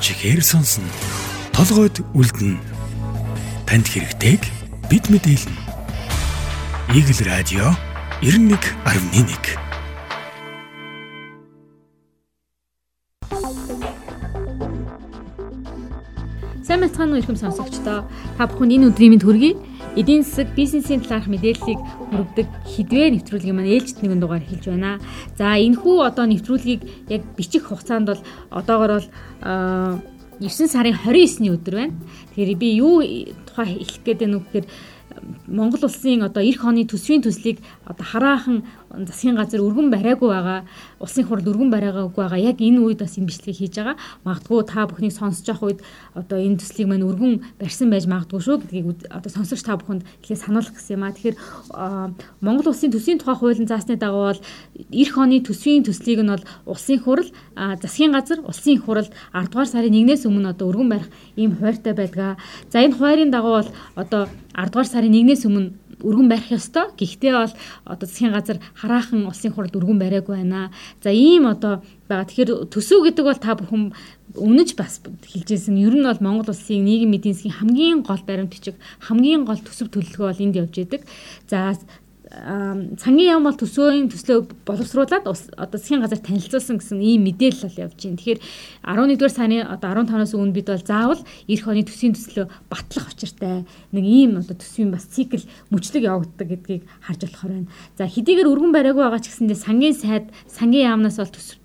чихээр сонсно. Толгойд үлдэн. Танд хэрэгтэйг бид мэдээлнэ. Игэл радио 91.1 Сайн мэцхан уу ихэм сонсогчдоо. Та бүхэн энэ өдрийн мэнд хүргэе. Эдийн засаг бизнесийн талаарх мэдээллийг хүргэдэг хідвэ нэвтрүүлгийн маань ээлжид нэгэн дугаар хэлж байна. За энэхүү одоо нэвтрүүлгийг яг бичих хугацаанд бол одоогор бол 9 сарын 29-ний өдөр байна. Тэгэхээр би юу тухай хэлэх гээд байна вэ гэхээр Монгол улсын одоо эх оны төсвийн төслийг одоо хараахан засгийн газар өргөн бариагүй байгаа улсын хурл өргөн бариагаагүй байгаа яг энэ үед бас энэ бичлэгийг хийж байгаа. Магадгүй та бүхний сонсож явах үед одоо энэ төслийг мань өргөн барьсан байж магадгүй шүү гэдгийг одоо сонсогч та бүхэнд ихлээр сануулах гэсэн юм аа. Тэгэхээр Монгол улсын төсвийн тухай хуулийн заасны дагуу бол эх оны төсвийн төслийг нь бол улсын хурл засгийн газар улсын хурл 10 дугаар сарын 1-ээс өмнө одоо өргөн барих ийм хууртай байдаг. За энэ хуурийн дагуу бол одоо 10 дугаар сарын 1-ээс өмнө өргөн барих ёстой. Гэхдээ бол одоо засгийн газар хараахан улсын хурлд өргөн бариагүй байна. За ийм одоо байгаа. Тэгэхээр төсөв гэдэг бол та бүхэн өмнөж бас хэлжсэн. Ер нь бол Монгол улсын нийгэм эдийн засгийн хамгийн гол баримт бичиг, хамгийн гол төсөв төлөвлөгөө бол энд явж идэг. За цангийн яам бол төсөөний төслөө боловсруулад одоо засгийн газар танилцуулсан гэсэн ийм мэдээлэл бол явж байна. Тэгэхээр 11-р сарын одоо 15-наас өмнө бид бол заавал эх оны төсвийн төслөө батлах учиртай нэг ийм одоо төсвийн бас цикл мөчлөг явагддаг гэдгийг харж болохоор байна. За хэдийгээр өргөн бариагүй байгаа ч гэсэндээ сангийн сайд сангийн яамнаас бол төсв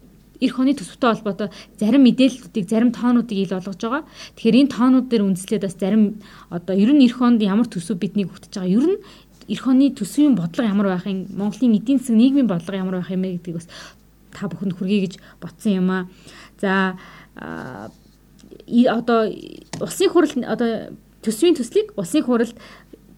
эх оны төсөвтэй холбоотой зарим мэдээллүүдийг зарим тоонуудыг ил олгож байгаа. Тэгэхээр энэ тоонууд дээр үндэслээд бас зарим одоо ер нь эх онд ямар төсөв биднийг хөтөж байгаа. Ер нь эх оны төсвийн бодлого ямар байх юм Монголын эдийн засаг нийгмийн бодлого ямар байх юм бэ гэдгийг бас та бүхэнд хүргэе гэж ботсон юм аа. За одоо улсын хурал одоо төсвийн төслийг улсын хурал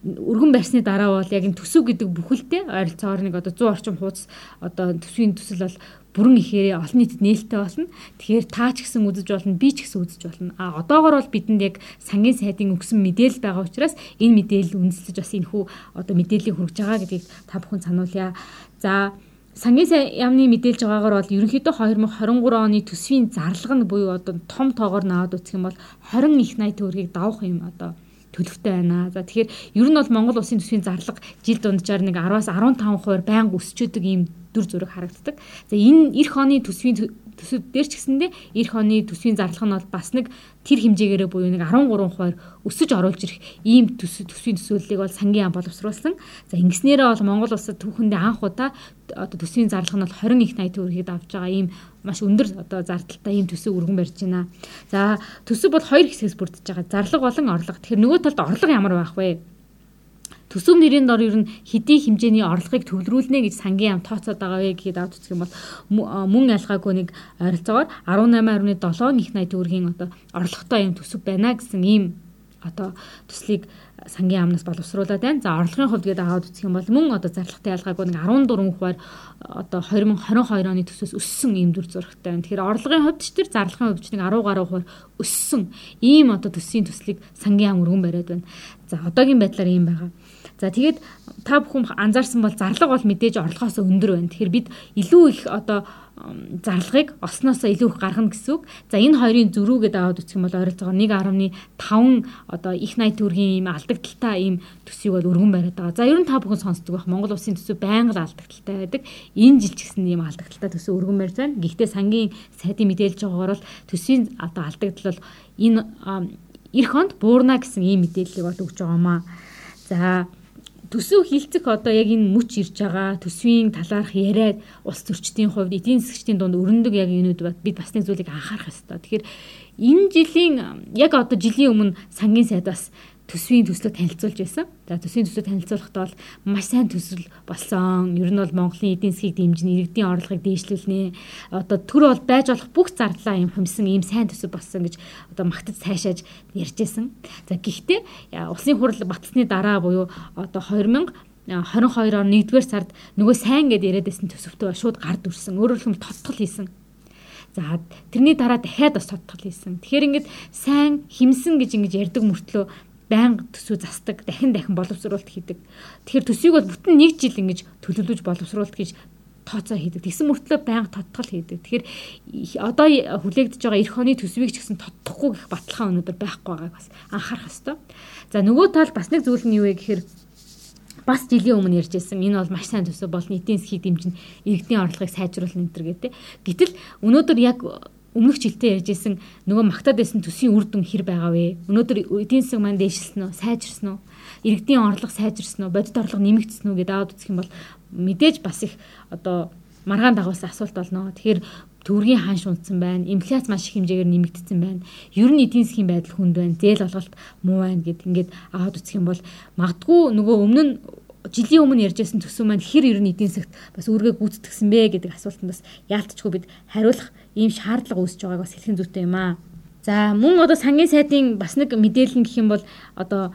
өргөн барьсны дараа бол яг энэ төсөв гэдэг бүхэлдээ ойролцоогоор нэг одоо 100 орчим хуудас одоо төсвийн төсөл бол бүрэн ихээр олон нийтэд нээлттэй болно. Тэгэхээр та ч гэсэн үзэж болно, би ч гэсэн үзэж болно. А одоогор бол бидэнд яг сангийн сайдын өгсөн мэдээлэл байгаа учраас энэ мэдээлэл үндэслэж бас энэхүү одоо мэдээллийг хүргэж байгаа гэдгийг та бүхэн сануулъя. За сангийн сайн яамны мэдээлж байгаагаар бол ерөнхийдөө 2023 оны төсвийн зарлага нь буюу одоо том тоогоор наваад үсэх юм бол 20 их 80 төгрөгийг давах юм одоо төлөвтэй байна. За тэгэхээр ер нь бол Монгол улсын төсвийн зарлага жил дунджаар нэг 10-аас 15% байнга өсчөөдөг ийм дүр зураг харагддаг. За энэ эх оны төсвийн төсөв дээр ч гэсэндээ эх оны төсвийн зарлага нь бол бас нэг тэр хэмжээгээрээ буюу нэг 13% өсөж оруулж ирэх ийм төсвийн төсөөллийг бол сангийн яам боловсруулсан. За ингэснээрээ бол Монгол улсад түүхэндээ анх удаа одоо төсвийн зарлага нь бол 20 их 80 төгрөгийг авч байгаа ийм маш өндөр одоо зардалтай ийм төсөв өргөн барьж байна. За төсөв бол хоёр хэсгээс бүрдэж байгаа. Зарлага болон орлого. Тэгэхээр нөгөө талд орлого ямар байх вэ? Төсөв нэрийн дор ер нь хэдий хэмжээний орлогыг төвлөрүүлнэ гэж сангийн яам тооцоод байгаа вэ гэхэд авд үзэх юм бол мөн ялгаагүй нэг ойролцоогоор 18.7 их 80 төгрөгийн одоо орлоготой юм төсөв байна гэсэн ийм одоо төслийг сангийн яамнаас боловсруулад байна. За орлогын хувьд гээд аваад үзэх юм бол мөн одоо зарлагтай ялгаагүй нэг 14 хувиар одоо 2022 оны төсөөс өссөн ийм дүр зурагтай байна. Тэгэхээр орлогын хувьд ч тэр зарлагын хувьд ч нэг 10 гаруй хувиар өссөн ийм одоо төсвийн төслийг сангийн яам өргөн бариад байна. За одоогийн байдлаар ийм байгаа. За тэгээд та бүхэн анзаарсан бол зарлага бол мэдээж орлогоос өндөр байна. Тэгэхээр бид илүү их одоо зарлагыг осноосоо илүү их гаргана гэсэн үг. За энэ хоёрын зөрүүгээд аваад үсэх юм бол ойролцоогоор 1.5 одоо их 80 төгрөгийн ийм алдагдaltaа ийм төсвийг бол өргөн бариад байгаа. За ер нь та бүхэн сонсдог байх. Монгол улсын төсөв байнга алдагдaltaа байдаг. Энэ жил ч гэсэн ийм алдагдaltaа төсөв өргөн барьж байна. Гэхдээ сангийн сайдын мэдээлж байгаагаар бол төсвийн одоо алдагдал бол энэ эх хонд буурна гэсэн ийм мэдээллийг бол өгж байгаамаа. За төсөв хилцэх одоо яг энэ мөч ирж байгаа төсвийн талаарх яриад улс төрчдийн хувьд эдийн засгчдийн дунд өрнөдөг яг юмуд бид бас нэг зүйлийг анхаарах ёстой. Тэгэхээр энэ жилийн яг одоо жилийн өмнө сангийн сайд бас төсвийн төслөө танилцуулж байсан. За төсвийн төслөө танилцуулахдаа бол маш сайн төсөл болсон. Ер нь бол Монголын эдийн засгийг дэмжинэ, иргэдийн орлогыг дээшлүүлнэ. Одоо төр бол байж болох бүх зардлаа юм хэмсэн ийм сайн төсөв болсон гэж одоо магтаж цаашааж ярьжсэн. За гэхдээ улсын хурал батсны дараа буюу одоо 2000 22 он 1-р сард нөгөө сайн гэд яриад байсан төсөвтөө шууд гард үрсэн. Өөрөөр хэлбэл тоттол хийсэн. За тэрний дараа дахиад бас тоттол хийсэн. Тэгэхээр ингээд сайн химсэн гэж ингэж ярьдаг мөртлөө байнга төсөө застдаг, дахин дахин боловсруулалт хийдэг. Тэгэхээр төсвийг бол бүтэн нэг жил ингэж төлөвлөж боловсруулалт гэж тооцоо хийдэг. Тэгсэн мөртлөө байнга тодтгол хийдэг. Тэгэхээр одоо хүлээгдэж байгаа эх хоны төсвийг ч гэсэн тодтохгүй гэх баталгаа өнөөдөр байхгүй байгааг бас анхаарах ёстой. За нөгөө тал бас нэг зүйл нь юу вэ гэхээр бас жилийн өмнө ярьжсэн энэ бол маш сайн төсөв бол нийтийн засгийг дэмжин иргэдийн орлогыг сайжруулах энэ төр гэдэг. Гэтэл өнөөдөр яг өмнөх жилдээ ярьжсэн нөгөө магтаад байсан төсвийн үр дүн хэр байгаа вэ? Өнөөдөр эдийн засаг маань дээшилсэн үү? Сайжирсан уу? Иргэдийн орлого сайжирсан уу? Бодит орлого нэмэгдсэн үү гэдээ аваад үзэх юм бол мэдээж бас их одоо маргаан дагуулсан асуулт болно. Тэгэхээр төгрөгийн ханш унтсан байна. Инфляц маш их хэмжээгээр нэмэгдсэн байна. Ер нь эдийн засгийн байдал хүнд байна. Зээл олголт муу байна гэд ингээд аваад үзэх юм бол магадгүй нөгөө өмнө нь жилийн өмнө ярьжсэн төсөв маань хэр ер нь эдийн засагт бас үүргээ гүйцэтгсэн бэ гэдэг асуултанд бас яалтчгүй бид хариулах ийм шаардлага үүсэж байгааг бас хэлхэн зүйтэй юм аа. За мөн одоо сангийн сайдын бас нэг мэдээлэл гэх юм бол одоо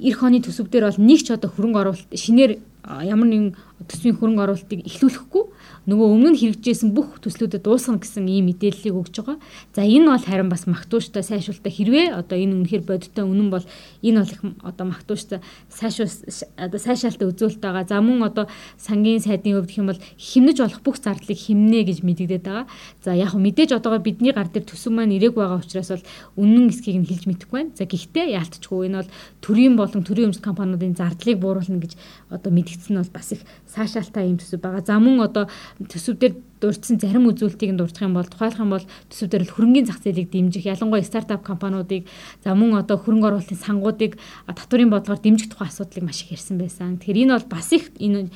эх хоны төсөв дээр бол нэг ч одоо хөрөнгө оруулалт шинээр ямар нэгэн төсвийн хөрөнгө оруулалтыг эхлүүлэхгүй нөгөө өмнө хэрэгжижсэн бүх төслүүдэд дуусгана гэсэн ийм мэдээллийг өгж байгаа. За энэ бол харин бас магтууштай сайшуултаа хэрвээ одоо энэ үнэхээр бодиттой үнэн бол энэ бол их одоо магтууштай сайшуул одоо сайшаалтаа үзүүлэлт байгаа. За мөн одоо сангийн сайдын хувьд юм бол химнэж болох бүх зардлыг химнэ гэж мэдэгдээд байгаа. За яг мэдээж одоогоо бидний гар дээр төсөв маань ирээг байгаа учраас бол үнэн эсхийг нь хэлж мэдэхгүй байна. За гэхдээ яалтчгүй энэ бол төрийн болон төрийн өмчт компаниудын зардлыг бууруулна гэж одоо мэдгдсэн нь бол бас их сайшаалтай юм төсөв байгаа. За мөн одоо төсөвдөр дурдсан зарим үзүүлэлтийг нь дурдах юм бол тухайлах юм бол төсөвдөр хөрөнгөний зах зээлийг дэмжих ялангуяа стартап компаниудыг за мөн одоо хөрөнгө оруулалтын сангуудыг татварын бодлогоор дэмжих тухай асуудлыг маш их ярьсан байсан. Тэгэхээр энэ бол бас их энэ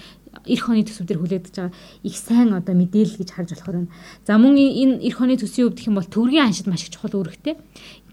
эх хоны төсөвдөр хүлээгдэж байгаа их сайн одоо мэдээлэл гэж харж болохоор байна. За мөн энэ эх хоны төсвийн хувьд гэх юм бол төгрөгийн аншид маш их чухал үүрэгтэй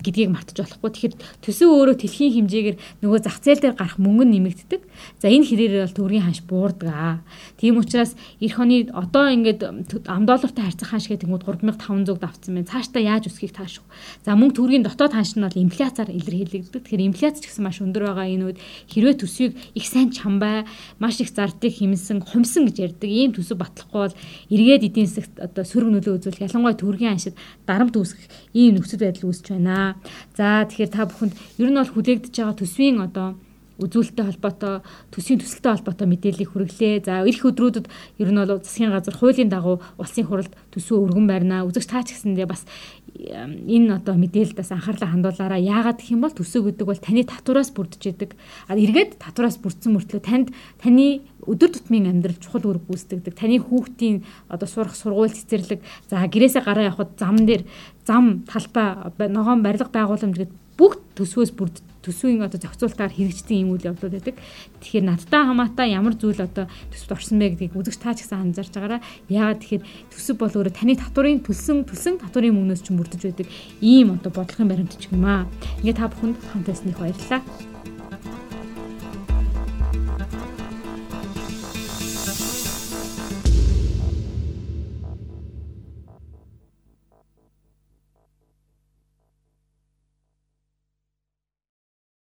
гэдгийг мартаж болохгүй. Тэгэхээр төсөв өөрөө дэлхийн хэмжээгээр нөгөө зах зээл дээр гарах мөнгө нэмэгддэг. За энэ хэрээрээ бол төгрөгийн ханш буурдаг аа. Тийм учраас эх хоны одоо ингээд ам доллартай харьцах ханш гэдэг нь 3500 давцсан байна. Цаашдаа яаж өсөхийг таашгүй. За мөнгө төгрөгийн дотоод ханш нь бол инфляцаар илэрхийлэгддэг. Тэгэхээр инфляц ч гэсэн маш өндөр байгаа энэ үед хэрвээ төсвийг их сайн чамбай, маш их зардыг хэмнсэн, хумсан гэж ярьдаг. Ийм төсөв батлахгүй бол эргээд эдийн засагт одоо сөрөг нөлөө үзүүлэх ялангуяа төгрөгийн ханшид дарамт үүсгэх ийм нөхцөл байдал үүсэж байна. За тэгэхээр та бүхэнд ер нь бол хүлээгдэж байгаа төсвийн одоо үзүүлэлттэй холбоотой төсвийн төсөлтэй холбоотой мэдээллийг хүргэлээ. За ирэх өдрүүдэд ер нь бол засгийн газар хуулийн дагуу улсын хуралд төсвөө өргөн барина. Үзэгч таач гэсэндээ бас энэ одоо мэдээлэлдээс анхаарлаа хандуулаараа яагаад гэх юм бол төсөө гэдэг бол таны татвараас бүрдэж идэг. А эргээд татвараас бүрдсэн мөртлөө танд таны өдөр тутмын амьдрал чухал үүрэг гүйцэтгэдэг. Таны хүүхдийн одоо сурах сургууль цэцэрлэг за гэрээсээ гараа явхад зам дээр зам талбай ногоон барилга байгууламж гэдэг бүх төсвөөс бүрд төсвийн одоо зохицуултаар хэрэгждэг юм үйл явдлууд байдаг. Тэгэхээр надтай хамаатай ямар зүйл одоо төсөвт орсон бэ гэдгийг үзэгч таа ч гэсэн анзаарч байгаараа. Яагаад тэгэхээр төсөв бол өөрөө таны татварын төлсөн төлсөн татварын мөнгнөөс ч мөрдөж байдаг ийм одоо бодлогын баримтч юм аа. Ингээ та бүхэнд хамт байсныг баярлалаа.